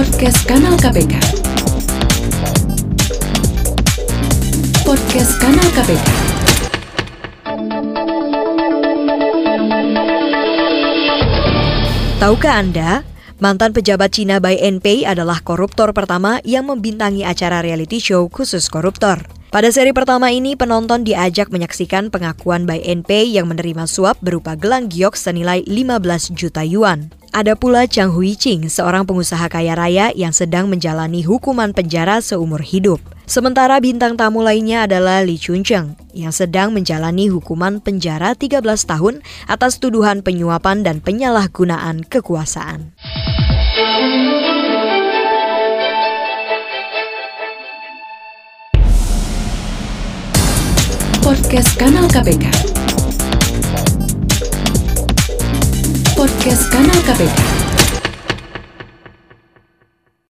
Podcast Kanal KPK. Podcast Kanal KPK. Tahukah Anda, mantan pejabat Cina by NPay adalah koruptor pertama yang membintangi acara reality show khusus koruptor. Pada seri pertama ini, penonton diajak menyaksikan pengakuan by NPay yang menerima suap berupa gelang giok senilai 15 juta yuan. Ada pula Chang Hui Ching, seorang pengusaha kaya raya yang sedang menjalani hukuman penjara seumur hidup. Sementara bintang tamu lainnya adalah Li Chuncheng yang sedang menjalani hukuman penjara 13 tahun atas tuduhan penyuapan dan penyalahgunaan kekuasaan. Podcast Kanal KPK. Podcast Kanal KPK.